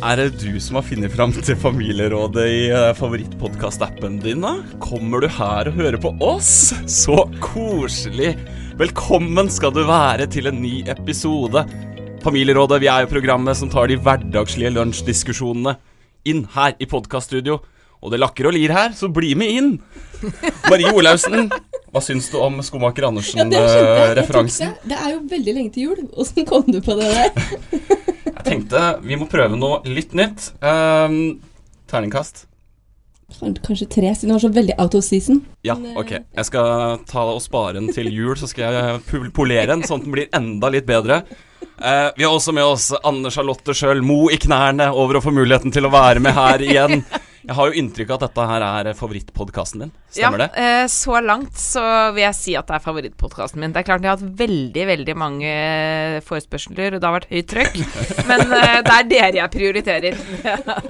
Er det du som har funnet fram til Familierådet i uh, favorittpodkast-appen din, da? Kommer du her og hører på oss? Så koselig! Velkommen skal du være til en ny episode. Familierådet, vi er jo programmet som tar de hverdagslige lunsjdiskusjonene inn her i podkaststudio. Og det lakker og lir her, så bli med inn! Marie Olaussen, hva syns du om Skomaker Ja, det Andersen-referansen? tenkte, Det er jo veldig lenge til jul. Åssen kom du på det der? Tenkte vi må prøve noe litt nytt. Um, terningkast. Kanskje tre, siden det var så veldig out of season. Ja, ok. Jeg skal ta og spare den til jul, så skal jeg polere den, sånn at den blir enda litt bedre. Uh, vi har også med oss Anne Charlotte sjøl, mo i knærne over å få muligheten til å være med her igjen. Jeg har jo inntrykk av at dette her er favorittpodkasten din. Stemmer ja, det? eh, så langt så vil jeg si at det er favorittpodkasten min. Det er klart jeg har hatt veldig, veldig mange eh, forespørsler, og det har vært høyt trøkk. Men eh, det er dere jeg prioriterer.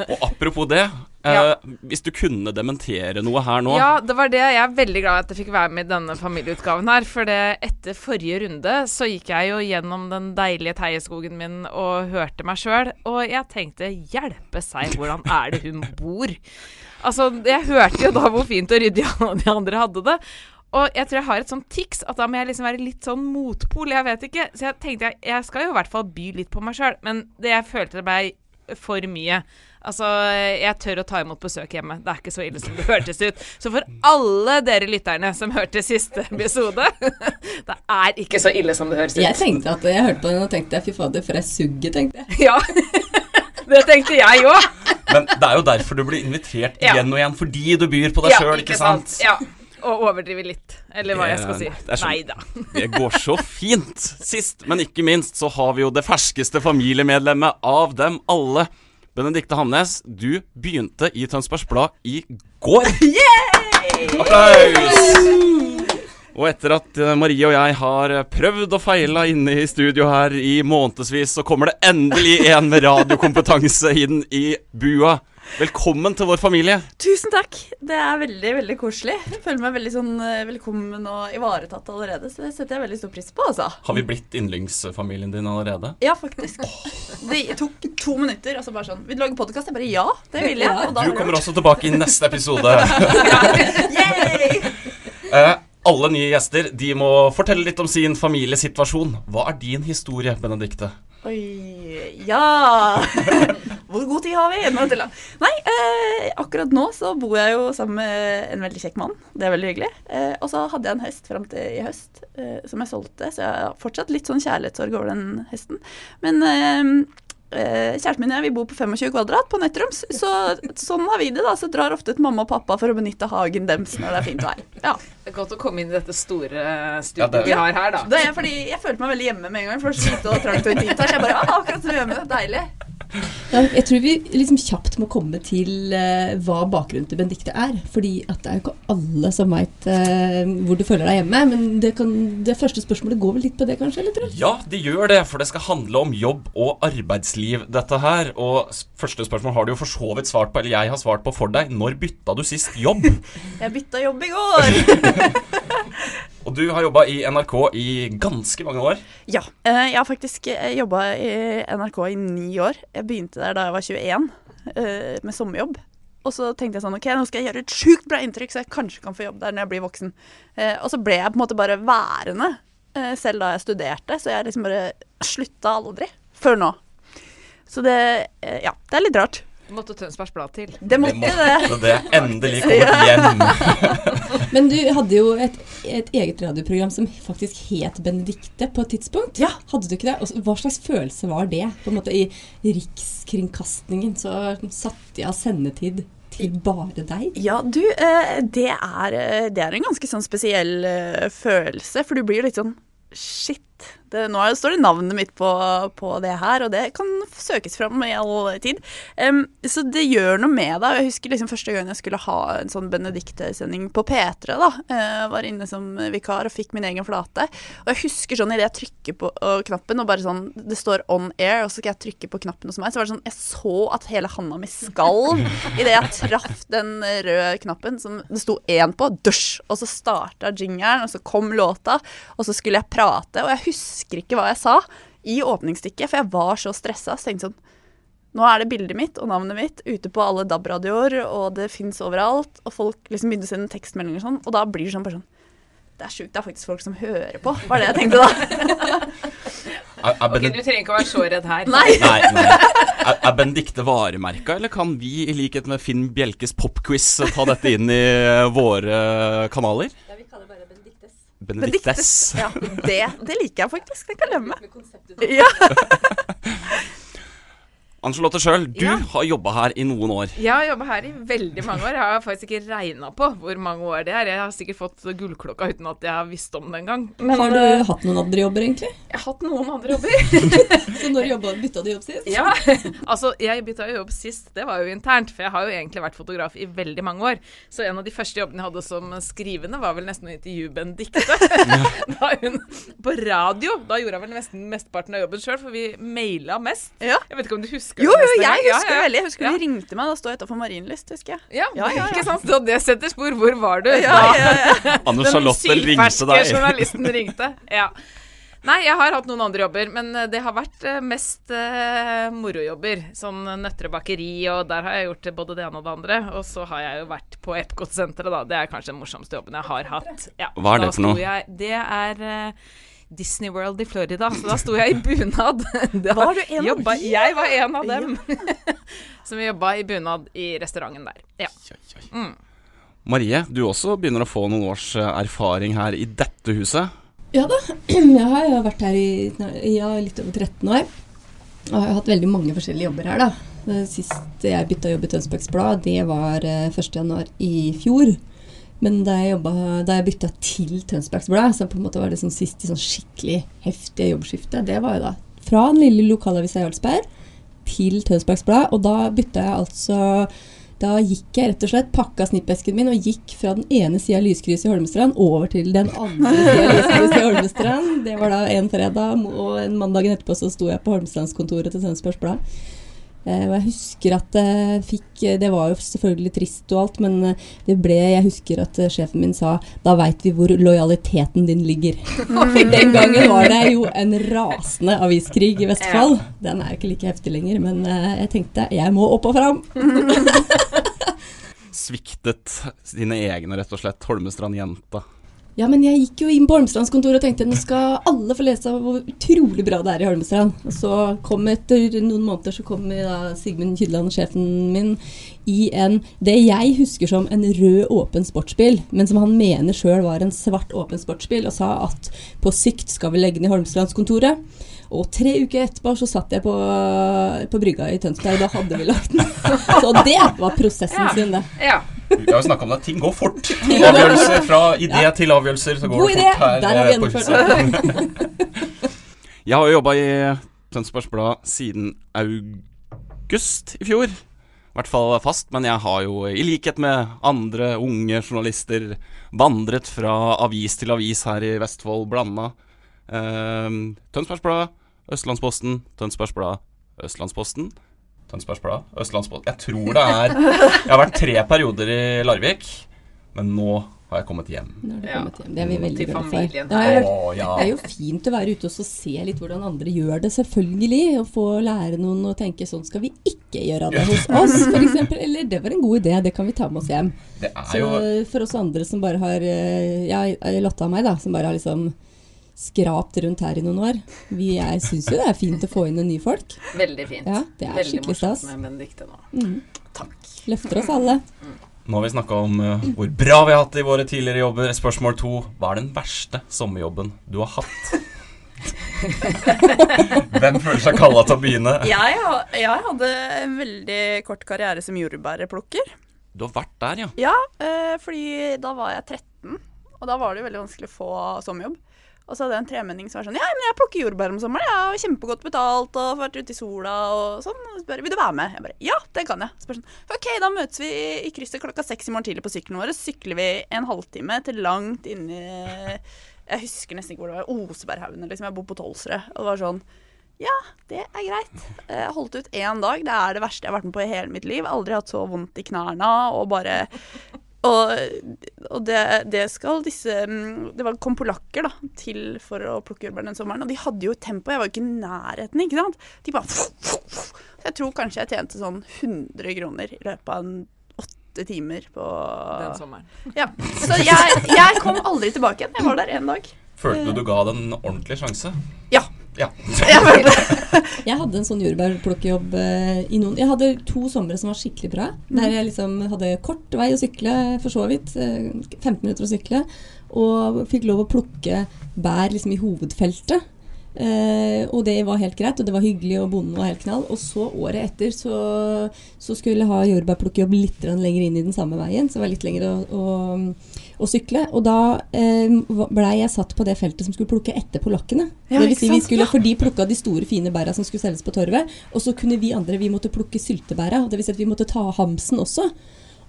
Og apropos det, Ja. hvis du kunne dementere noe her nå Ja, det var det. Jeg er veldig glad at jeg fikk være med i denne familieutgaven her. For det, etter forrige runde så gikk jeg jo gjennom den deilige teieskogen min og hørte meg sjøl. Og jeg tenkte hjelpe seg, hvordan er det hun bor? Altså, jeg hørte jo da hvor fint og ryddig alle de andre hadde det. Og jeg tror jeg har et sånt tics at da må jeg liksom være litt sånn motpol. Jeg vet ikke. Så jeg tenkte jeg, jeg skal jo i hvert fall by litt på meg sjøl. Men det jeg følte det ble for mye. Altså, jeg tør å ta imot besøk hjemme. Det er ikke så ille som det hørtes ut. Så for alle dere lytterne som hørte siste episode Det er ikke så ille som det høres ut. Jeg tenkte at jeg hørte på den og tenkte fy fader, for ei sugge, tenkte jeg. Ja. Det tenkte jeg òg. Men det er jo derfor du blir invitert Ja. igjen og igjen, fordi du byr på deg sjøl, ikke sant? Ja. Og overdrive litt, eller hva jeg skal si. Er sånn- Nei da. Det går så fint. Sist, men ikke minst, så har vi jo det ferskeste familiemedlemmet av dem alle. Benedikte Hamnes, du begynte i Tønsbergs Blad i går. Applaus! Og etter at eh, Marie og jeg har prøvd og feila inne i studio her i månedsvis, så kommer det endelig en med radiokompetanse inn i bua. Velkommen til vår familie. Tusen takk. Det er veldig veldig koselig. Jeg føler meg veldig sånn eh, velkommen og ivaretatt allerede, så det setter jeg veldig stor pris på, altså. Har vi blitt yndlingsfamilien din allerede? Ja, faktisk. Det tok to minutter, altså bare sånn Vil du lage podkast? Jeg bare ja, det vil jeg. Og da Du kommer også tilbake i neste episode. Yay! Eh, alle nye gjester de må fortelle litt om sin familiesituasjon. Hva er din historie, Benedikte? Oi Ja! Hvor god tid har vi? Nå til, da. Nei, eh, akkurat nå så bor jeg jo sammen med en veldig kjekk mann. Det er veldig hyggelig. Eh, og så hadde jeg en hest fram til i høst eh, som jeg solgte, så jeg har fortsatt litt sånn kjærlighetssorg over den hesten. Men eh, eh, kjæresten min og jeg vi bor på 25 kvadrat på Nettroms, så sånn har vi det. da, Så drar ofte et mamma og pappa for å benytte hagen deres når det er fint vær. Ja. Det er godt å komme inn i dette store studioet det- vi har her, da. Det er fordi jeg følte meg veldig hjemme med en gang. For det var lite og trangt og intimt her. Så jeg bare ja, akkurat som hjemme. Deilig. Ja, jeg tror vi liksom kjapt må komme til uh, hva bakgrunnen til Benedicte er. Fordi at det er jo ikke alle som veit hvor du føler deg hjemme. Men det, kan, det første spørsmålet går vel litt på det, kanskje? eller tror du? Ja, det gjør det, for det skal handle om jobb og arbeidsliv, dette her. Og første spørsmål har du jo for så vidt svart på, eller jeg har svart på for deg. Når bytta du sist jobb? Jeg bytta jobb i går. Og du har jobba i NRK i ganske mange år. Ja. eh, Jeg har faktisk jobba i NRK i ni år. Jeg begynte der da jeg var 21, eh, med sommerjobb. Og så tenkte jeg sånn OK, nå skal jeg gjøre et sjukt bra inntrykk, så jeg kanskje kan få jobb der når jeg blir voksen. Eh, Og så ble jeg på en måte bare værende, eh, selv da jeg studerte. Så jeg liksom bare slutta aldri. Før nå. Så det Ja, det er litt rart. Det måtte Tønsbergs Blad til. Det måtte det. Så det endelig kommet hjem. Men du hadde jo et, et eget radioprogram som faktisk het Benedikte på et tidspunkt. Ja. Hadde du ikke det? Og hva slags følelse var det? På en måte I Rikskringkastingen så satte de av sendetid til bare deg. Ja, du, eh, det er, eh, det er en ganske sånn spesiell eh, følelse, for du blir jo litt sånn Shit. Det, nå står det navnet mitt på, på det her, og det kan søkes fram i all tid. Um, så det gjør noe med deg. Jeg husker liksom første gang jeg skulle ha en sånn Benedicte-sending på P3. da. Jeg var inne som vikar og fikk min egen flate. Og jeg husker sånn idet jeg trykker på og knappen, og bare sånn Det står 'on air', og så skal jeg trykke på knappen hos meg, så var det sånn Jeg så at hele handa mi skalv idet jeg traff den røde knappen som det sto én på. Dusj! Og så starta jingeren, og så kom låta, og så skulle jeg prate, og jeg husker ikke hva jeg sa i åpningsstykket, for jeg var så stressa. Så tenkte jeg sånn nå er det bildet mitt og navnet mitt ute på alle DAB-radioer, og det fins overalt. Og folk liksom begynner å sende tekstmeldinger og sånn, og da blir det sånn bare sånn Det er sjukt, det er faktisk folk som hører på, var det jeg tenkte da. Er, er, Ok, Du trenger ikke å være så redd her. Nei. nei, nei. Er, er Benedicte varemerka, eller kan vi, i likhet med Finn Bjelkes popquiz, ta dette inn i våre kanaler? Ja, vi kaller det bare Benediktes. Ja, det, det liker jeg faktisk. Det kan jeg leve med. Ja. Angelotte sjøl, du Ja. har jobba her i noen år. Jeg har jobba her i veldig mange år. Jeg har faktisk ikke regna på hvor mange år det er. Jeg har sikkert fått gullklokka uten at jeg har visst om det engang. Men Har du hatt noen andre jobber, egentlig? jeg har hatt noen andre jobber. Så når jobba, bytta du jobb sist? Ja, altså jeg bytta jo jobb sist, det var jo internt, for jeg har jo egentlig vært fotograf i veldig mange år. Så en av de første jobbene jeg hadde som skrivende, var vel nesten å intervjue Benedicte. da hun På radio, da gjorde jeg vel nesten mesteparten av jobben sjøl, for vi maila mest. Ja. Jeg vet ikke om du husker Jo, det jo, nesten jeg husker ja, det ja. veldig. Jeg husker Ja. de ringte meg, da stod jeg utafor Marienlyst, husker jeg. Ja, Ja, ja, ja. ikke sant? Så det setter spor. Hvor var du? Ja, ja, ja. Anne Charlotte ringte deg. journalisten ringte. Ja. Nei, jeg har hatt noen andre jobber, men eh, det har vært eh, mest uh, morojobber. Sånn Nøtterøy bakeri, og der har jeg gjort både det ene og det andre. Og så har jeg jo vært på Epcot-senteret, da. Det er kanskje den morsomste jobben jeg har hatt. Ja, Hva er det for noe? Jeg, det er eh, Disney World i Florida, så da sto jeg i bunad. Da Var du en av dem? de? Jeg var en av dem. Som jobba i bunad i restauranten der. Ja. Mm. Marie, du også begynner å få noen års eh, erfaring her i dette huset. Ja da. Jeg har vært her i ja, litt over 13 år. Og jeg har hatt veldig mange forskjellige jobber her, da. Sist jeg bytta jobb i Tønsbergs Blad, det var eh, 1.1. i fjor. Men da jeg, jobbet, da jeg bytta til Tønsbergs Blad, som på en måte var det sånn siste sånn skikkelig heftige jobbskiftet, det var jo da fra den lille lokalavisa Jarlsberg til Tønsbergs Blad. Og da bytta jeg altså Da gikk jeg rett og slett, pakka snippesken min og gikk fra den ene sida av lyskrysset i Holmestrand over til den andre sida av lyskryset i Holmestrand. Det var da en fredag, og en mandagen etterpå så sto jeg på Holmestrandskontoret til Tønsbergs Blad. Eh, og jeg husker at jeg fikk Det var jo selvfølgelig trist og alt, men eh, det ble Jeg husker at eh, sjefen min sa Da veit vi hvor lojaliteten din ligger. For den gangen var det jo en rasende aviskrig i Vestfold. Den er ikke like heftig lenger, men jeg tenkte jeg må opp og fram. Sviktet sine egne, rett og slett. Holmestrand-jenta. Ja, men jeg gikk jo inn på Holmestrandskontoret og tenkte nå skal alle få lese hvor utrolig bra det er i Holmestrand. Og så kom etter noen måneder så kom da Sigmund Kydland, sjefen min, i en det jeg husker som en rød åpen sportsbil, men som han mener sjøl var en svart åpen sportsbil, og sa at på sikt skal vi legge ned Holmestrandskontoret. Og tre uker etterpå så satt jeg på, på brygga i Tønsberg, da hadde vi lagt den. Så det var prosessen sin, det. ja. Vi har jo snakka om det. Ting går fort. Avgjørelser fra idé Ja. til avgjørelser, så går God det idé! fort her. Der har vi eh, på gjennomført. Jeg har jo jobba i Tønsbergs Blad siden august i fjor. I hvert fall fast, men jeg har jo, i likhet med andre unge journalister, vandret fra avis til avis her i Vestfold, blanda. Uh, Tønsbergs Blad, Østlandsposten, Tønsbergs Blad, Østlandsposten. Tønsbergs Blad, Østlandsposten Jeg tror det er Jeg har vært tre perioder i Larvik, men nå har jeg kommet hjem. Nå har det Ja. kommet hjem. Det er vi veldig glad for. Det er, ja. det er jo fint å være ute og så se litt hvordan andre gjør det, selvfølgelig. Og få lære noen å tenke sånn skal vi ikke gjøre det hos oss, f.eks. Eller det var en god idé, det kan vi ta med oss hjem. Det er Så jo for oss andre som bare har eh, Ja, Lotta og meg, da, som bare har liksom skrapt rundt her i noen år. Vi jeg syns jo det er fint å få inn nye folk. Veldig fint. Ja, det er Veldig skikkelig stas. morsomt med Benedicte nå. Mm. Takk. Løfter oss alle. Nå har vi snakka om uh, hvor bra vi har hatt det i våre tidligere jobber. Spørsmål to. Hva er den verste sommerjobben du har hatt? Hvem føler seg kalla til å begynne? Jeg, jeg hadde en veldig kort karriere som jordbærplukker. Du har vært der, ja. Ja, eh, fordi da var jeg 13, og da var det jo veldig vanskelig å få sommerjobb. Og så hadde jeg en tremenning som var sånn Ja, men jeg plukker jordbær om sommeren. Jeg har kjempegodt betalt og vært ute i sola og sånn. Og spør vil du være med? Jeg bare ja, det kan jeg. Spør sånn OK, da møtes vi i krysset klokka seks i morgen tidlig på sykkelen vår. Sykler vi en halvtime til langt inni Jeg husker nesten ikke hvor det var. Oseberghaugen, liksom. Jeg bor på Tolsrød. Og det var sånn ja, det er greit. Jeg holdt ut én dag. Det er det verste jeg har vært med på i hele mitt liv. Aldri hatt så vondt i knærne og bare Og, og det, det skal disse mm, Det var, kom polakker da, til for å plukke jordbær den sommeren, og de hadde jo tempo. Jeg var jo ikke i nærheten, ikke sant. De bare Så jeg tror kanskje jeg tjente sånn 100 kroner i løpet av en åtte timer på Den sommeren. Ja. Så jeg, jeg kom aldri tilbake igjen. Jeg var der én dag. Følte du du ga det en ordentlig sjanse? Ja. Ja. Jeg hadde en sånn jordbærplukkerjobb eh, i noen Jeg hadde to somre som var skikkelig bra. Der jeg liksom hadde kort vei å sykle, for så vidt. eh, 15 minutter å sykle. Og fikk lov å plukke bær liksom i hovedfeltet. Eh, og det var helt greit, og det var hyggelig, og bonden var helt knall. Og så året etter så, så skulle jeg ha jordbærplukkejobb litt lenger inn i den samme veien. Så det var litt lenger å, å, å sykle. Og da eh, blei jeg satt på det feltet som skulle plukke etter polakkene. Ja, det vil si vi skulle, Ja. For de plukka de store, fine bæra som skulle selges på torvet. Og så kunne vi andre vi måtte plukke syltebæra. Det vil si at vi måtte ta hamsen også.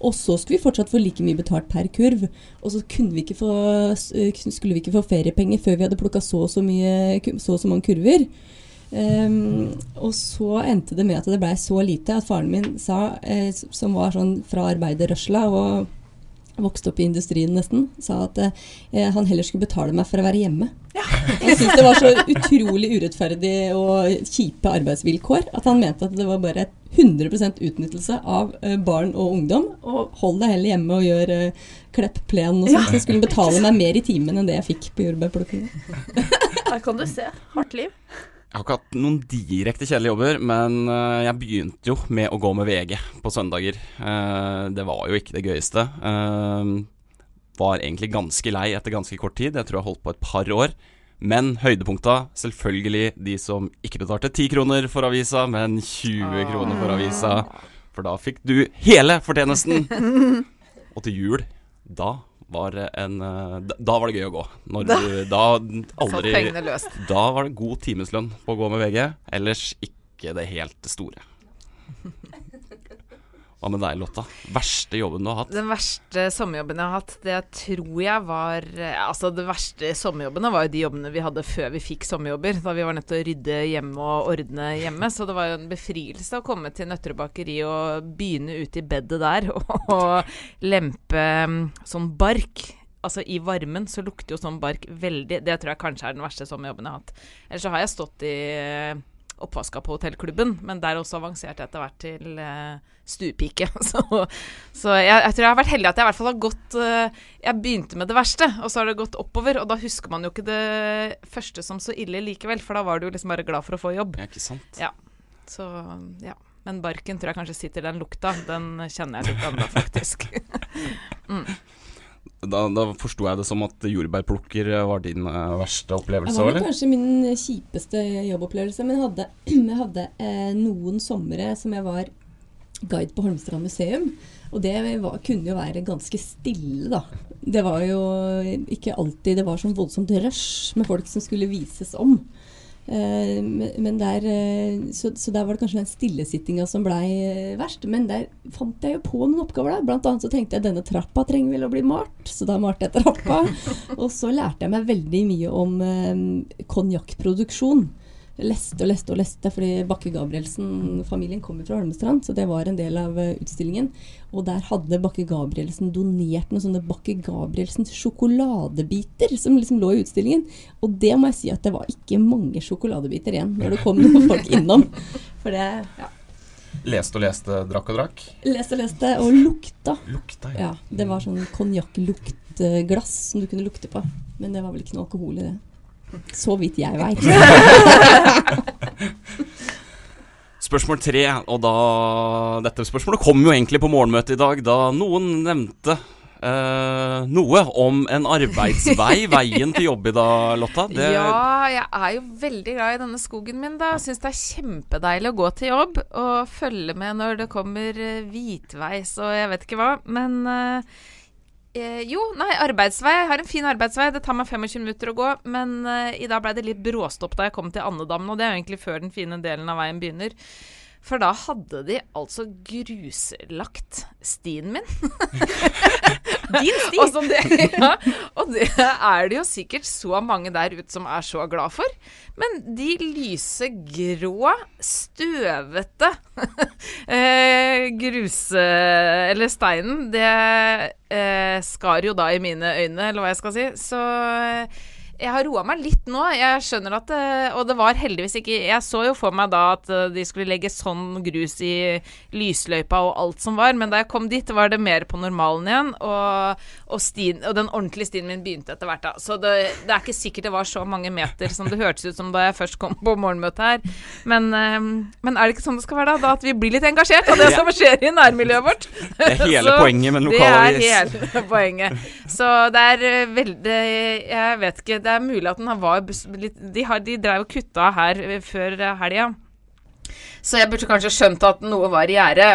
Og så skulle vi fortsatt få like mye betalt per kurv. Og så kunne vi ikke få, eh, skulle vi ikke få feriepenger før vi hadde plukka så og så, mye, så, og så mange kurver. Um, og så endte det med at det blei så lite at faren min sa, eh, som var sånn fra arbeiderrørsla og vokste opp i industrien nesten, sa at eh, han heller skulle betale meg for å være hjemme. Han syntes det var så utrolig urettferdig og kjipe arbeidsvilkår at han mente at det var bare 100% utnyttelse av eh, barn og ungdom. Og hold deg heller hjemme og gjør eh, klepp plen og sånt. Så skulle han betale meg mer i timen enn det jeg fikk på jordbærplukkinga. Her kan du se. Hardt liv. Jeg har ikke hatt noen direkte kjedelige jobber, men eh, jeg begynte jo med å gå med VG på søndager. Eh, det var jo ikke det gøyeste. Eh, var egentlig ganske lei etter ganske kort tid. Jeg tror jeg holdt på et par år. Men høydepunkta, selvfølgelig de som ikke betalte 10 kroner for avisa, men 20 kroner for avisa. For da fikk du hele fortjenesten. Og til jul, da var en eh, Da, da var det gøy å gå. Når du da aldri da var det god timeslønn på å gå med VG, ellers ikke det helt store. Hva med deg, Lotta? Verste jobben du har hatt? Den verste sommerjobben jeg har hatt, det tror jeg var eh, Altså, det verste sommerjobbene var jo de jobbene vi hadde før vi fikk sommerjobber. Da vi var nødt til å rydde hjemme og ordne hjemme. Så det var jo en befrielse å komme til Nøtterøy bakeri og begynne ute i bedet der og, lempe mm, sånn bark. Altså I varmen så lukter jo sånn bark veldig Det tror jeg kanskje er den verste sommerjobben jeg har hatt. Ellers så har jeg stått i eh, oppvaska på hotellklubben, men der også avanserte jeg etter hvert til uh, stuepike. Så, så jeg, jeg tror jeg har vært heldig at jeg i hvert fall har gått uh, Jeg begynte med det verste, og så har det gått oppover. Og da husker man jo ikke det første som så ille likevel, for da var du liksom bare glad for å få jobb. Ja, ikke sant? Ja. Så ja. Men barken tror jeg kanskje sitter den lukta. Den kjenner jeg litt ennå, faktisk. mm. Da, da forsto jeg det som at jordbærplukker var din uh, verste Det opplevelse var òg, vel eller? kanskje min kjipeste jobbopplevelse, men jeg hadde, jeg hadde eh, noen somre som jeg var guide på Holmstrand museum. Og det var, kunne jo være ganske stille, da. Det var jo ikke alltid Det var sånn voldsomt rush med folk som skulle vises om. Eh, men der, eh, så, så der var det kanskje den stillesittinga som blei eh, verst. Men der fant jeg jo på noen oppgaver. der. Blant annet så tenkte jeg denne trappa trenger vel å bli malt, så da malte jeg trappa. Og så lærte jeg meg veldig mye om konjakkproduksjon. Leste og leste og leste, fordi Bakke Gabrielsen-familien kommer fra Holmestrand, så det var en del av eh, utstillingen. Og der hadde Bakke Gabrielsen donert noen sånne Bakke Gabrielsens sjokoladebiter som liksom lå i utstillingen. Og det må jeg si at det var ikke mange sjokoladebiter igjen når det kom noen folk innom. For det ja. Leste og leste, drakk og drakk? Leste og leste, og lukta. Lukta, Ja, det var sånn konjakkluktglass som du kunne lukte på. Men det var vel ikke noe alkohol i det. Så vidt jeg veit. Spørsmål tre, og da Dette spørsmålet kom jo egentlig på morgenmøtet i dag, da noen nevnte Uh, noe om en arbeidsvei, veien til jobb i dag, Lotta. Det, Ja, jeg er jo veldig glad i denne skogen min, da. Syns det er kjempedeilig å gå til jobb og følge med når det kommer eh, hvitveis og jeg vet ikke hva. Men eh, eh, jo, nei, arbeidsvei. Jeg har en fin arbeidsvei. Det tar meg 25 minutter å gå. Men eh, i dag ble det litt bråstopp da jeg kom til Andedammen, og det er jo egentlig før den fine delen av veien begynner. For da hadde de altså gruslagt stien min. Din sti! Og, som det, ja, og det er det jo sikkert så mange der ute som er så glad for. Men de lysegrå, støvete eh, gruse... Eller steinen, det eh, skar jo da i mine øyne, eller hva jeg skal si. Så eh, jeg har roa meg litt nå. Jeg skjønner at eh, Og det var heldigvis ikke Jeg så jo for meg da at eh, de skulle legge sånn grus i lysløypa og alt som var, men da jeg kom dit, var det mer på normalen igjen. Og, og, stien, og den ordentlige stien min begynte etter hvert, da. Så det, det er ikke sikkert det var så mange meter som det hørtes ut som da jeg først kom på morgenmøtet her. Men, eh, men er det ikke sånn det skal være, da? da? At vi blir litt engasjert av det som skjer i nærmiljøet vårt? det er hele Så poenget med en lokalavis. Det er hele poenget. Så det er eh, veldig Jeg vet ikke. Det er mulig at den var litt De, har, de drev og kutta her før helga. Så jeg burde kanskje skjønt at noe var i gjære.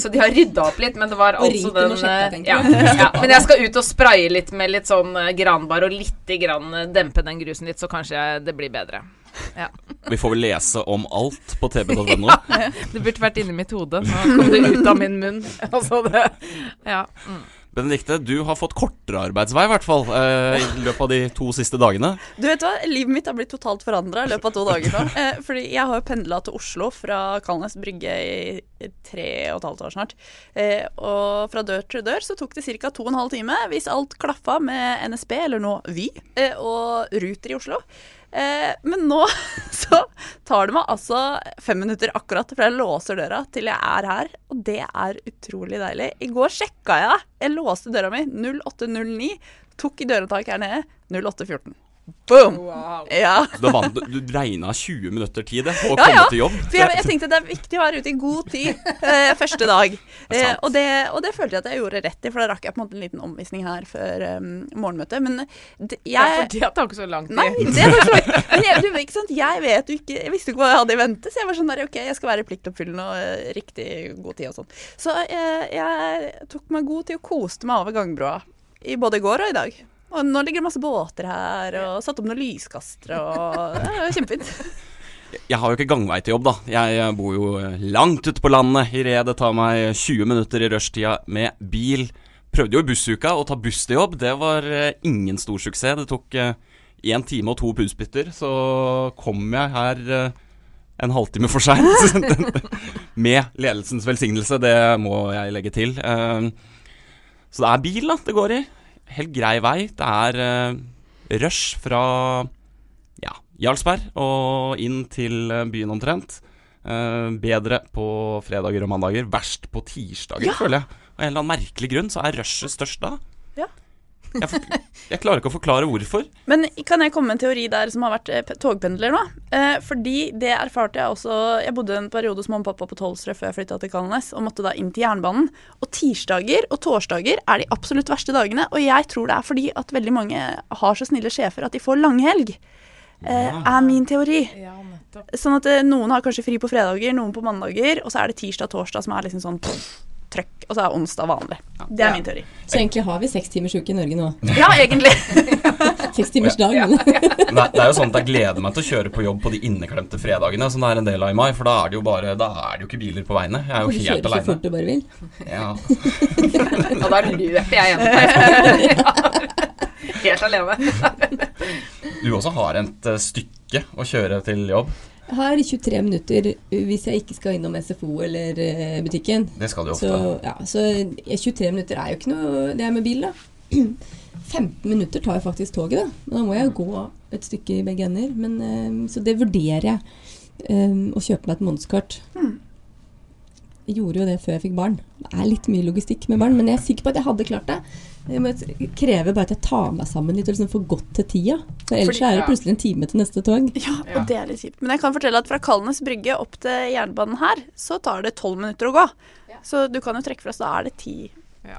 Så de har rydda opp litt, men det var Og altså den tenker ja, ja. Men jeg skal ut og spraye litt med litt sånn eh, granbar og litt grann eh, dempe den grusen litt, så kanskje det blir bedre. Ja. Vi får vel lese om alt på tb.no. Det burde vært inni mitt hode. Nå kom det ut av min munn. Altså det Ja. Mm. Benedikte, du har fått kortere arbeidsvei, i hvert fall, eh, i løpet av de to siste dagene. Du vet hva, Livet mitt har blitt totalt forandra i løpet av to dager nå. Eh, fordi jeg har jo pendla til Oslo fra Kalnes brygge i tre og et halvt år snart. Eh, og fra dør til dør så tok det ca. to og en halv time, hvis alt klaffa med NSB, eller nå Vy, eh, og Ruter i Oslo. Eh, men nå så tar det meg altså fem minutter akkurat fra jeg låser døra til jeg er her, og det er utrolig deilig. I går sjekka jeg. Jeg låste døra mi 0809, tok i dørhåndtaket her nede 0814. Boom! Ja. Så det du du regna 20 minutter tid på å Ja, komme ja. til jobb. For jeg, jeg tenkte det er viktig å være ute i god tid eh, første dag. Det Eh, og, det, og det følte jeg at jeg gjorde rett i, for da rakk jeg på en måte en liten omvisning her før um, morgenmøtet. Men det, jeg Ja, for det tar ikke så lang tid. Nei, det var så Men jeg, du, ikke sant? jeg vet jo ikke Jeg visste ikke hva jeg hadde i vente, så jeg var sånn der OK, jeg skal være pliktoppfyllende og uh, riktig god tid og sånn. Så jeg, jeg tok meg god tid og koste meg over gangbroa. I både i går og i dag. Og nå ligger det masse båter her, og satt opp noen lyskastere og Det er kjempefint. Jeg har jo ikke gangvei til jobb, da. Jeg eh, bor jo eh, langt ute på landet i Re. Det tar meg 20 minutter i rushtida med bil. Prøvde jo i bussuka å ta buss til jobb. Det var eh, ingen stor suksess. Det tok én time og to punsbytter. så kom jeg her eh, en halvtime for seint. med ledelsens velsignelse, det må jeg legge til. Eh, Så det er bil da det går i. Helt grei vei. Det er eh, rush fra ja, Jarlsberg og inn til eh, byen omtrent. Eh, bedre på fredager og mandager. Verst på tirsdager, Ja. føler jeg. Av en eller annen merkelig grunn så er rushet størst da. Ja. Jeg, for, jeg klarer ikke å forklare hvorfor. Men kan jeg komme med en teori der som har vært eh, togpendler nå? Eh, fordi det erfarte jeg også Jeg bodde en periode hos mamma og pappa på Tolvsrød før jeg flytta til Kalnes, og måtte da inn til jernbanen. Og tirsdager og torsdager er de absolutt verste dagene. Og jeg tror det er fordi at veldig mange har så snille sjefer at de får langhelg. Eh, er min teori. Ja. Sånn at eh, noen har kanskje fri på fredager, noen på mandager, og så er det tirsdag og torsdag som er liksom sånn pff, trøkk, og så er onsdag vanlig. Det er Ja. min teori. Så egentlig har vi seks timers uke i Norge nå. Ja, egentlig. Seks timers dag. Men. Det er, det er jo sånn at jeg gleder meg til å kjøre på jobb på de inneklemte fredagene, som det er en del av i mai. For da er det jo bare Da er det jo ikke biler på veiene. Jeg er jo helt aleine. Du kjører så fort du bare vil. Ja. Og da løper jeg gjennom Helt alene. Du også har et eh, stykke å kjøre til jobb. Jeg har 23 minutter hvis jeg ikke skal innom SFO eller eh, butikken. Det skal du ofte. Så, ja, så eh, 23 minutter er jo ikke noe Det er med bil, da. 15 minutter tar jeg faktisk toget, da. Men da må jeg gå et stykke i begge ender. Men, eh, så det vurderer jeg. eh, å kjøpe meg et månedskort. Jeg gjorde jo det før jeg fikk barn. Det er litt mye logistikk med barn, men jeg er sikker på at jeg hadde klart det. Jeg krever kreve bare at jeg tar meg sammen litt og liksom får gått til tida. For ellers Fordi- er det ja. plutselig en time til neste tog. Ja, og det er litt kjipt. Men jeg kan fortelle at fra Kalnes brygge opp til jernbanen her, så tar det tolv minutter å gå. Så du kan jo trekke fra, så da er det ti,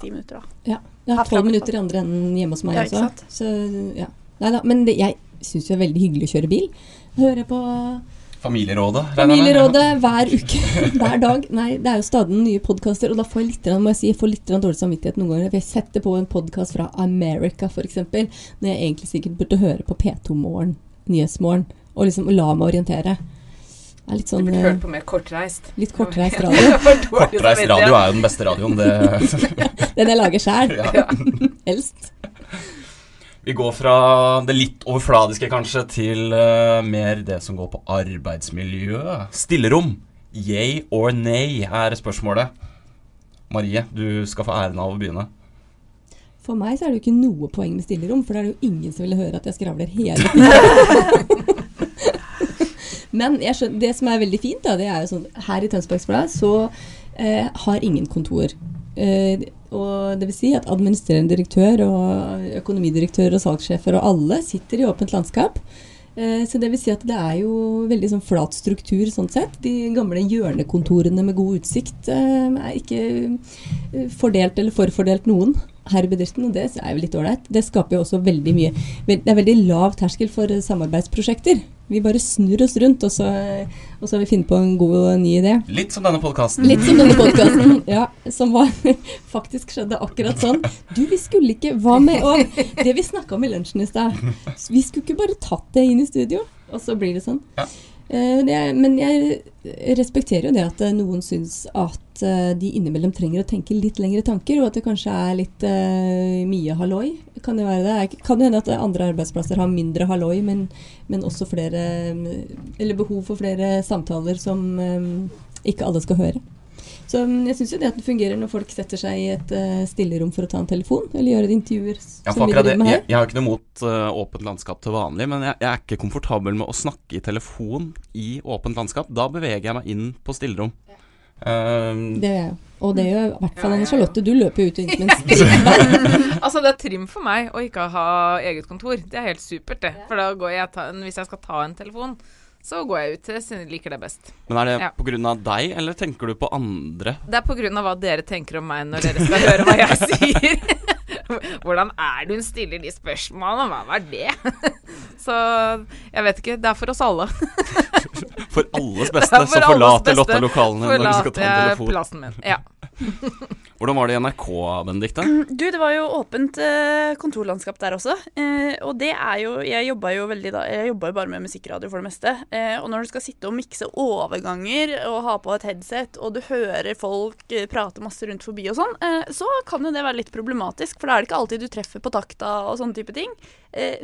ti minutter, da. Ja. Jeg har tolv minutter i andre enden hjemme hos meg Ja, også. Så, ja. Nei da, men det, jeg syns jo det er veldig hyggelig å kjøre bil. Hører på Familierådet? Familierådet hver uke, hver dag. Nei, det er jo stadig nye podkaster, og da får jeg litt, må jeg si, jeg får litt dårlig samvittighet noen ganger. For jeg setter på en podkast fra America, f.eks., når jeg egentlig sikkert burde høre på P2 Morgen, Nyhetsmorgen, og liksom la meg orientere. Det er litt sånn du burde eh, hørt på mer kortreist. Litt kortreist radio. Kortreist radio er jo den beste radioen. Det Den jeg lager sjæl. Ja. Helst. Vi går fra det litt overfladiske, kanskje, til uh, mer det som går på arbeidsmiljø. Stillerom. Yay or nay er spørsmålet. Marie, du skal få æren av å begynne. For meg så er det jo ikke noe poeng med stillerom, for da er det jo ingen som ville høre at jeg skravler hele tiden. Men jeg skjønner, det som er veldig fint, da, det er jo sånn her i Tønsbergs Blad så eh, har ingen kontor. Eh, og det vil si at administrerende direktør og økonomidirektør og salgssjefer og alle sitter i åpent landskap. Eh, Så det vil si at det er jo veldig sånn flat struktur sånn sett. De gamle hjørnekontorene med god utsikt eh, er ikke eh, fordelt eller forfordelt noen her i bedriften, og det er jo litt ålreit. Det skaper jo også veldig mye Det er veldig lav terskel for eh, samarbeidsprosjekter. Vi bare snur oss rundt, og så, og så har vi funnet på en god og ny idé. Litt som denne podkasten. Litt som denne podkasten, ja. Som var, faktisk skjedde akkurat sånn. Du, vi skulle ikke Hva med å Det vi snakka om i lunsjen i stad. Vi skulle ikke bare tatt det inn i studio? Og så blir det sånn. Eh, det er, men jeg respekterer jo det at eh, noen syns at eh, de innimellom trenger å tenke litt lengre tanker, og at det kanskje er litt uh, mye halloi. Kan det være det? Kan det hende at andre arbeidsplasser har mindre halloi, men, men også flere eh, Eller behov for flere samtaler som um, ikke alle skal høre. Så mm, jeg syns jo det at det fungerer når folk setter seg i et uh, stillerom for å ta en telefon, eller gjøre intervjuer Ja, som for vi akkurat det, driver med jeg, her. jeg har ikke noe mot uh, åpent landskap til vanlig, men jeg, jeg er ikke komfortabel med å snakke i telefon i åpent landskap. Da beveger jeg meg inn på stillerom. Um, Det gjør jeg. Og det gjør i hvert fall Anne Charlotte. Du løper jo ut og inn med en altså, det er trim for meg å ikke ha eget kontor. Det er helt supert, det. For da går jeg ta, hvis jeg skal ta en telefon, så går jeg ut til siden jeg liker det best. men er det Ja. av deg, eller tenker du på andre? Det er av hva dere tenker om meg når dere skal høre hva jeg sier. Hvordan er det hun stiller de spørsmålene? Hva var det? Så jeg vet ikke. Det er for oss alle. For alles beste, For så forlater Lotta lokalene når du skal ta en telefon. plassen min. Ja. Hvordan var det i NRK, Benedicte? Du, det var jo åpent eh, kontorlandskap der også. Eh, og det er jo Jeg jobba jo veldig da Jeg jobba jo bare med musikkradio for det meste. Eh, og når du skal sitte og mikse overganger og ha på et headset, og du hører folk prate masse rundt forbi og sånn, så kan jo det være litt problematisk. For da er det ikke alltid du treffer på takta og sånne type ting.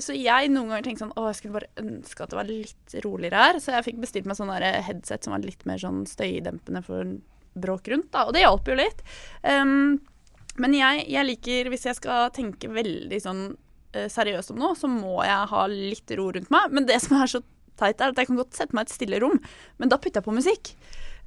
Så jeg noen ganger tenkte sånn Å, jeg skulle bare ønske at det var litt roligere her. Så jeg fikk bestilt meg sånn headset som var litt mer sånn støydempende for bråk rundt, da. Og det hjalp jo litt. Um, men jeg, jeg liker, hvis jeg skal tenke veldig sånn eh, seriøst om noe, så må jeg ha litt ro rundt meg. Men det som er så teit, er at jeg kan godt sette meg i et stille rom, men da putter jeg på musikk.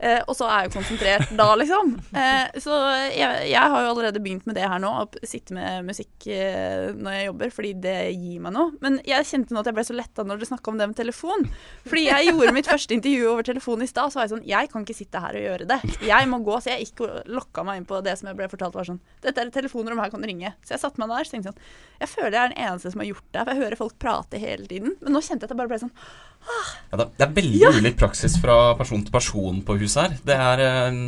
Eh, og så er jeg jo konsentrert da, liksom. Eh, så jeg, jeg har jo allerede begynt med det her nå, å sitte med musikk eh, når jeg jobber, fordi det gir meg noe. Men jeg kjente nå at jeg ble så letta når dere snakka om det med telefon. Fordi jeg gjorde mitt første intervju over telefon i stad, så var jeg sånn Jeg kan ikke sitte her og gjøre det. Jeg må gå. Så jeg gikk og lokka meg inn på det som jeg ble fortalt var sånn Dette er et telefonrom, her kan du ringe. Så jeg satte meg der så tenkte sånn Jeg føler jeg er den eneste som har gjort det, for jeg hører folk prate hele tiden. Men nå kjente jeg at jeg bare ble sånn Ja, det, er veldig ulik praksis fra person til person på huset her. Det, er, eh,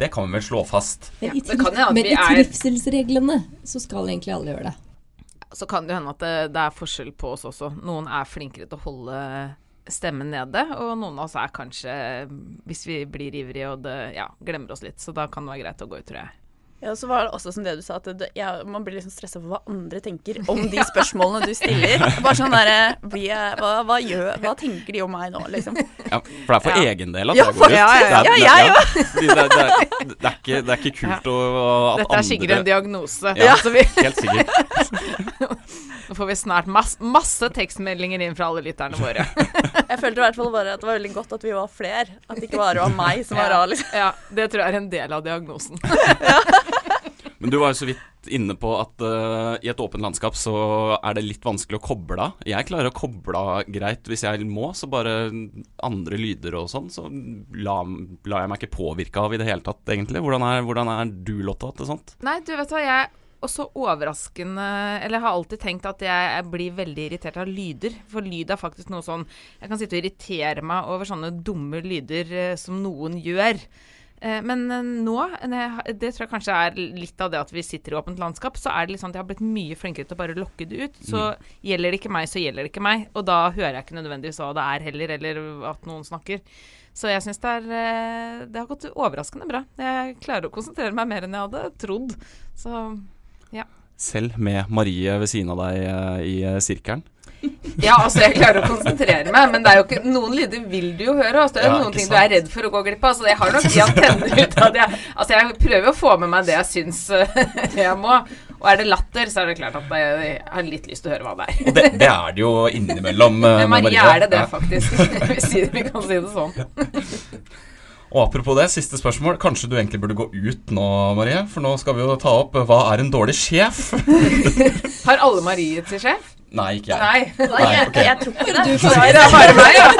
det kan vi vel slå fast. Men i, at men i trivselsreglene så skal egentlig alle gjøre det. Så kan det hende at det, det er forskjell på oss også. Noen er flinkere til å holde stemmen nede, og noen av oss er kanskje, hvis vi blir ivrige og det, ja, glemmer oss litt, så da kan det være greit å gå ut, tror jeg. Ja, så var det også som det du sa, at det, ja, man blir liksom stressa for hva andre tenker om de spørsmålene du stiller. Bare sånn derre hva, hva, gjør, hva tenker de om meg nå, liksom? Ja, for det er for Ja. egen del at Ja, det går ut. Ja, ja, ja. Det er- ikke, kult å at Dette er sikkert andre- en diagnose. Ja, altså, vi, helt sikkert. Nå får vi snart mass, masse tekstmeldinger inn fra alle lytterne våre. Jeg følte i hvert fall bare at det var veldig godt at vi var fler. At det ikke bare var meg som var rar, liksom. Ja, det tror jeg er en del av diagnosen. Men du var jo så vidt inne på at uh, i et åpent landskap så er det litt vanskelig å koble av. Jeg klarer å koble av greit hvis jeg må, så bare andre lyder og sånn, så lar la jeg meg ikke påvirke av i det hele tatt, egentlig. Hvordan er, hvordan er du, Lotta, til sånt? Nei, du vet hva, jeg også overraskende Eller jeg har alltid tenkt at jeg blir veldig irritert av lyder. For lyd er faktisk noe sånn Jeg kan sitte og irritere meg over sånne dumme lyder eh, som noen gjør. Eh, men eh, nå, det tror jeg kanskje er litt av det at vi sitter i åpent landskap, så er det litt sånn at jeg har blitt mye flinkere til å bare lokke det ut. Så mm. gjelder det ikke meg, så gjelder det ikke meg. Og da hører jeg ikke nødvendigvis hva det er heller, eller at noen snakker. Så jeg syns det, det har gått overraskende bra. Jeg klarer å konsentrere meg mer enn jeg hadde trodd. Så ja. Selv med Marie ved siden av deg i sirkelen? Ja, altså jeg klarer å konsentrere meg, men det er jo ikke noen lyder vil du jo høre. Altså, det er ja, noen ting sant? du er redd for å gå glipp av. Så jeg har nok de antennene ut av det. Altså jeg prøver å få med meg det jeg syns jeg må. Og er det latter, så er det klart at jeg har litt lyst til å høre hva det er. Og det, det er det jo innimellom. Med Marie er det det, faktisk. vi kan si det sånn. Og apropos det, siste spørsmål. Kanskje du egentlig burde gå ut nå, Marie? For nå skal vi jo ta opp Hva er en dårlig sjef? Har alle Marie til sjef? Nei, ikke jeg. Nei, Nei jeg, okay. jeg, tror ikke det. Du får det er bare meg, ja.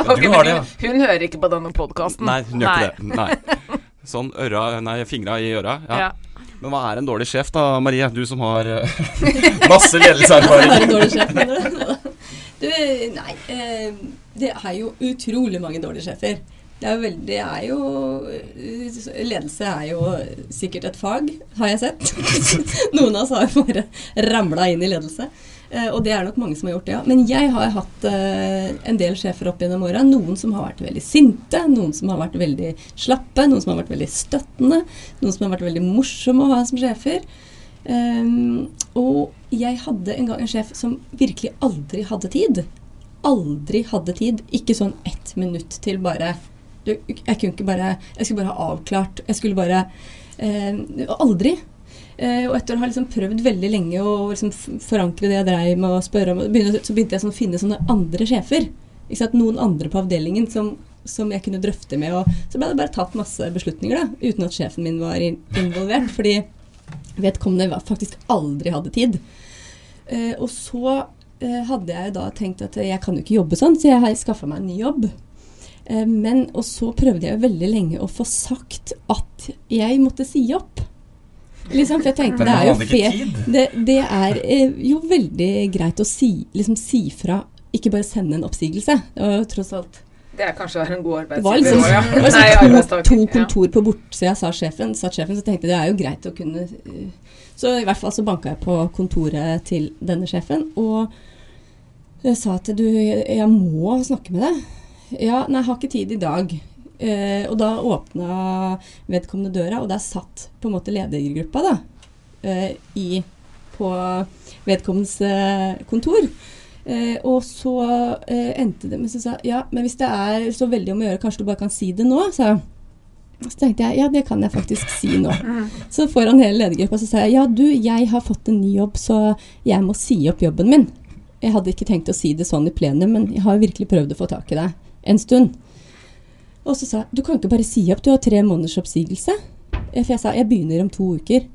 Okay, du har det, ja. Hun, hun hører ikke på denne podkasten. Nei, hun gjør ikke det. Nei. Sånn øra, nei, fingra i øra. Ja. ja. Men hva er en dårlig sjef da, Marie? Du som har uh, masse ledelseserfaring. du, nei, uh, det er jo utrolig mange dårlige sjefer. Det er, veldig, det er jo Ledelse er jo sikkert et fag, har jeg sett. Noen av oss har bare ramla inn i ledelse. Eh, og det er nok mange som har gjort det, ja. Men jeg har hatt eh, en del sjefer opp gjennom åra. Noen som har vært veldig sinte, noen som har vært veldig slappe, noen som har vært veldig støttende, noen som har vært veldig morsomme å ha som sjefer. Og jeg hadde en gang en sjef som virkelig aldri hadde tid. Aldri hadde tid. Ikke sånn ett minutt til bare du, jeg kunne ikke bare Jeg skulle bare ha avklart. Jeg skulle bare eh, Aldri. Eh, og etter å ha liksom prøvd veldig lenge å liksom forankre det jeg dreiv med å spørre om, begynte, så begynte jeg sånn å finne sånne andre sjefer. Noen andre på avdelingen som, som, jeg kunne drøfte med. Og så ble det bare tatt masse beslutninger da, uten at sjefen min var involvert. Fordi vedkommende faktisk aldri hadde tid. Eh, og så eh, hadde jeg da tenkt at jeg kan jo ikke jobbe sånn, så jeg har skaffa meg en ny jobb. Eh, men, og så prøvde jeg veldig lenge å få sagt at jeg måtte si opp. Liksom, for jeg tenkte det er jo fe, Det, det, er eh, jo veldig greit å si, liksom, si fra, ikke bare sende en oppsigelse. Og tross alt det er kanskje en god arbeidsgiver. Det var liksom, det var liksom to, to, kontor på bortsida, sa sjefen. Sa sjefen, så tenkte jeg det er jo greit å kunne eh, Så i hvert fall så banka jeg på kontoret til denne sjefen og jeg sa at du, jeg må snakke med deg. Ja, nei, jeg har ikke tid i dag. Eh, og da åpna vedkommende døra, og der satt på en måte ledergruppa da, eh, i, på vedkommendes eh, kontor. Eh, og så eh, endte det med å si ja, men hvis det er så veldig om å gjøre, kanskje du bare kan si det nå? sa jeg. Så tenkte jeg ja, det kan jeg faktisk si nå. Så foran hele ledergruppa så sa jeg ja, du, jeg har fått en ny jobb, så jeg må si opp jobben min. Jeg hadde ikke tenkt å si det sånn i plenum, men jeg har virkelig prøvd å få tak i deg en stund. Og så sa jeg du kan ikke bare si opp, du har tre måneders oppsigelse. For jeg sa jeg begynner om to uker.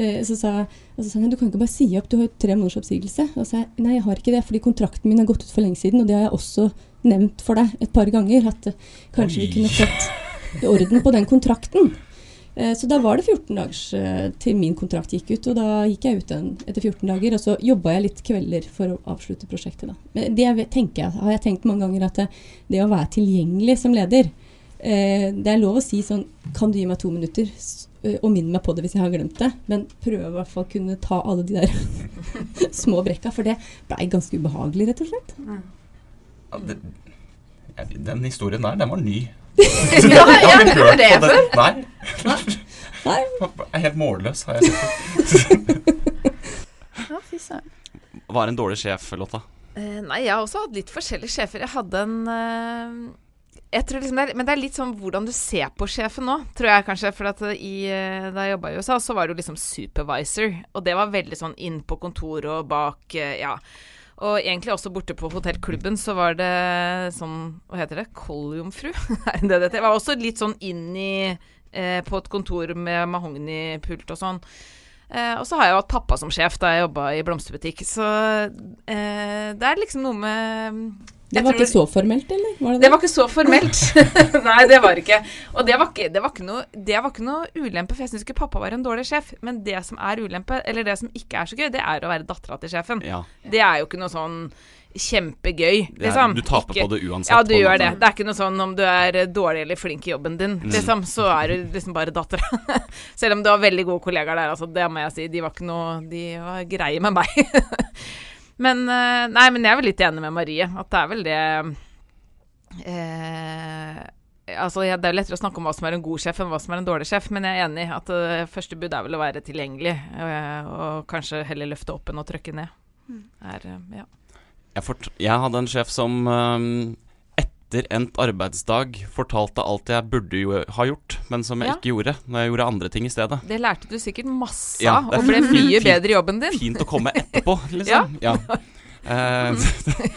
Eh, så sa, og så sa han du kan ikke bare si opp, du har tre måneders oppsigelse. Og så sa jeg nei, jeg har ikke det, fordi kontrakten min har gått ut for lenge siden. Og det har jeg også nevnt for deg et par ganger, at kanskje Oi. vi kunne fått orden på den kontrakten. Eh, så da var det 14 dager eh, til min kontrakt gikk ut, og da gikk jeg ut etter 14 dager. Og så jobba jeg litt kvelder for å avslutte prosjektet. Da. Men det tenker jeg, har jeg tenkt mange ganger at det, det å være tilgjengelig som leder eh, Det er lov å si sånn Kan du gi meg to minutter? Eh, og minn meg på det hvis jeg har glemt det. Men prøve i hvert fall å kunne ta alle de der små brekka. For det blei ganske ubehagelig, rett og slett. Ja, det, den historien der, den var ny. ja, jeg har ikke hørt det før. Nei. Nei. Jeg er helt målløs, har jeg sett. ja, fy søren. Er en dårlig sjef, Lotta? Uh, nei, jeg har også hatt litt forskjellige sjefer. Jeg hadde en uh, jeg tror liksom det er, Men det er litt sånn hvordan du ser på sjefen nå, tror jeg kanskje. For at i, uh, da jeg jobba i USA, så var det jo liksom supervisor. Og det var veldig sånn inn på kontoret og bak, ja. Og egentlig også borte på hotellklubben så var det sånn Hva heter det? Koljomfru? det det var også litt sånn inn i eh, på et kontor med mahognipult og sånn. Eh, og så har jeg jo hatt pappa som sjef da jeg jobba i blomsterbutikk, så eh, det er liksom noe med Det var ikke så formelt, eller? Var det, det var ikke så formelt. Nei, det var ikke. Og det var ikke, det var ikke, noe, det var ikke noe ulempe, for jeg syns ikke pappa var en dårlig sjef. Men det som er ulempe, eller det som ikke er så gøy, det er å være dattera til sjefen. Ja. Det er jo ikke noe sånn kjempegøy, Det er- liksom. du taper Ikke- på det uansett, Ja, du gjør det. Det er ikke noe sånn om du er dårlig eller flink i jobben din, Mm. liksom, så er du liksom bare dattera. Selv om du har veldig gode kollegaer der, altså. Det må jeg si. De var ikke noe De var greie med meg. men eh, Nei, men jeg er vel litt enig med Marie. At det er vel det eh, Altså, ja, Det er jo lettere å snakke om hva som er en god sjef enn hva som er en dårlig sjef, men jeg er enig i at uh, første bud er vel å være tilgjengelig, eh, og kanskje heller løfte opp enn å trykke ned. Er, eh, ja. Jeg, fort, jeg hadde en sjef som øhm, etter endt arbeidsdag fortalte alt jeg burde jo ha gjort, men som jeg Ja. ikke gjorde, når jeg gjorde andre ting i stedet. Det lærte du sikkert masse Ja, av, og ble fint- mye fint- bedre i jobben din. Fint å komme etterpå, liksom. ja. Uh,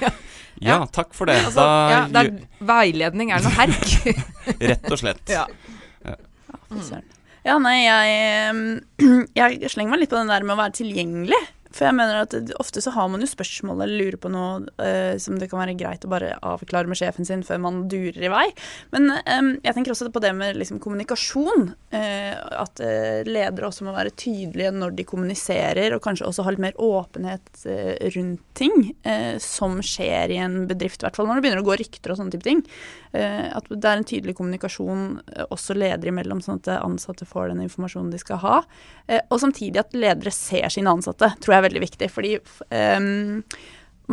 ja, takk for det. Altså, da, ja, det er, veiledning er noe herk. Rett og slett. ja. Ja, nei, jeg, jeg slenger meg litt på den der med å være tilgjengelig. For jeg mener at ofte så har man jo spørsmål eller lurer på noe uh, som det kan være greit å bare avklare med sjefen sin før man durer i vei. Men um, jeg tenker også på det med liksom, kommunikasjon. Uh, at uh, ledere også må være tydelige når de kommuniserer, og kanskje også ha litt mer åpenhet rundt ting som skjer i en bedrift, i hvert fall når det begynner å gå rykter og sånne type ting. Eh, at det er en tydelig kommunikasjon eh, også ledere imellom, sånn at ansatte får den informasjonen de skal ha. Eh, og samtidig at ledere ser sine ansatte, tror jeg er veldig viktig. Fordi ehm,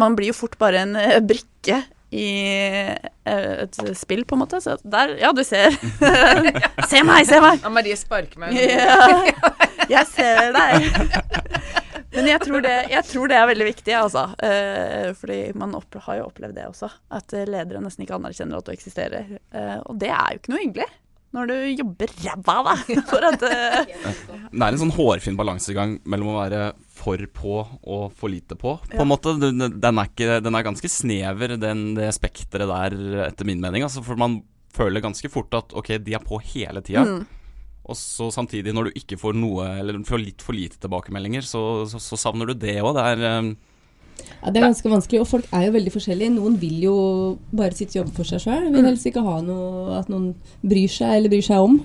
man blir jo fort bare en eh, brikke i eh, et spill, på en måte. Så der, ja, du ser. se meg, se meg! Ja, Marie sparker meg. Ja, jeg ser deg. Men jeg tror, det, jeg tror det er veldig viktig, altså. Eh, fordi man opp, har jo opplevd det også. At eh, ledere nesten ikke anerkjenner at du eksisterer. Eh, og det er jo ikke noe hyggelig. Når du jobber ræva av deg for at eh, Det er en sånn hårfin balansegang mellom å være for på og for lite på. På Ja. en måte, Den den er, ikke, den er ganske snever, den, det spekteret der, etter min mening. Altså, for man føler ganske fort at ok, de er på hele tida. Mm. Og så samtidig, når du ikke får noe, eller får litt for lite tilbakemeldinger, så, så, så savner du det òg. Det er eh, Ja, det er ganske vanskelig, og folk er jo veldig forskjellige. Noen vil jo bare sitte og jobbe for seg sjøl. Vil helst ikke ha noe at noen bryr seg eller bryr seg om.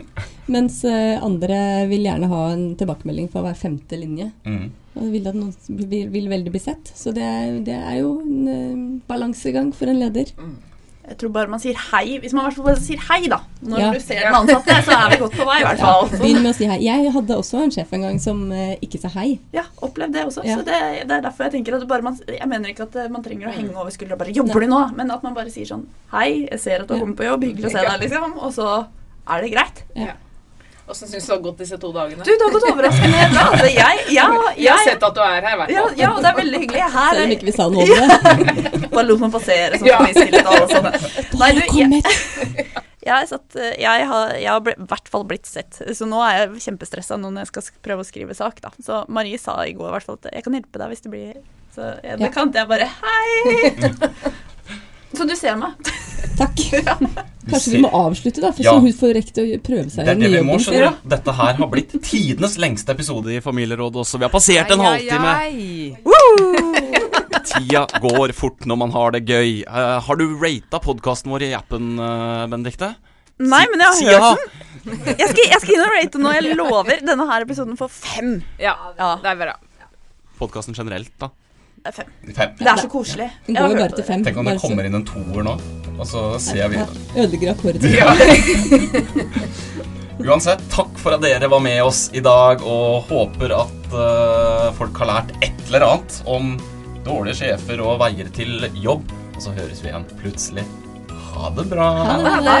Mens eh, andre vil gjerne ha en tilbakemelding for hver femte linje. Og vil at noen vil, vil veldig bli sett. Så det er, det er jo en eh, balansegang for en leder. Jeg tror bare man sier hei. Hvis man i hvert fall bare sier hei, da. Når Ja. du ser den ansatte, så er vi godt på vei, i hvert fall. Begynn med å si hei. Jeg hadde også en sjef en gang som eh, ikke sa hei. Ja, opplevd det også. Ja. Så det, det er derfor jeg tenker at bare man, Jeg mener ikke at eh, man trenger å henge over skuldra og bare 'Jobber du nå?' Men at man bare sier sånn 'Hei, jeg ser at du har kommet på jobb. Hyggelig å se deg', liksom. Og så er det greit. Åssen syns du det har gått disse to dagene? Du, det har gått overraskende bra. Altså, jeg, jeg, Jeg har sett at du er her, i ja, ja, det er veldig hyggelig. Her Selv om ikke vi sa noe om det. Bare lot man passere, sånn Ja. vi stillhet alle sånne. Nei, du, jeg, jeg, satt, jeg har, jeg har ble- i hvert fall blitt sett, så nå er jeg kjempestressa når jeg skal prøve å skrive sak. Da. Så Marie sa i går i hvert fall at jeg kan hjelpe deg hvis det blir Så ja, det Ja. kan jeg bare Hei! Så du ser meg. Takk. Kanskje vi må avslutte, da, for Ja. så hun får rekke å prøve seg Det er det vi må, skjønner du. Dette her har blitt tidenes lengste episode i Familierådet også. Vi har passert en halvtime. Tida går fort når man har det gøy. Uh, har du rata podkasten vår i appen, uh, Benedicte? Nei, men jeg har hørt den. Jeg skal, jeg skal inn og rate nå. Jeg lover. Denne her episoden får fem. Ja, Ja. det er bra. Podkasten generelt, da. Det er fem. Fem. Det er så koselig. Den går jo bare til fem. Tenk om det kommer inn en toer nå, og så ser vi Ja, Ødelegger akkorden. Uansett, takk for at dere var med oss i dag, og håper at uh, folk har lært et eller annet om dårlige sjefer og veier til jobb. Og så høres vi igjen plutselig. Ha det bra. Ha det.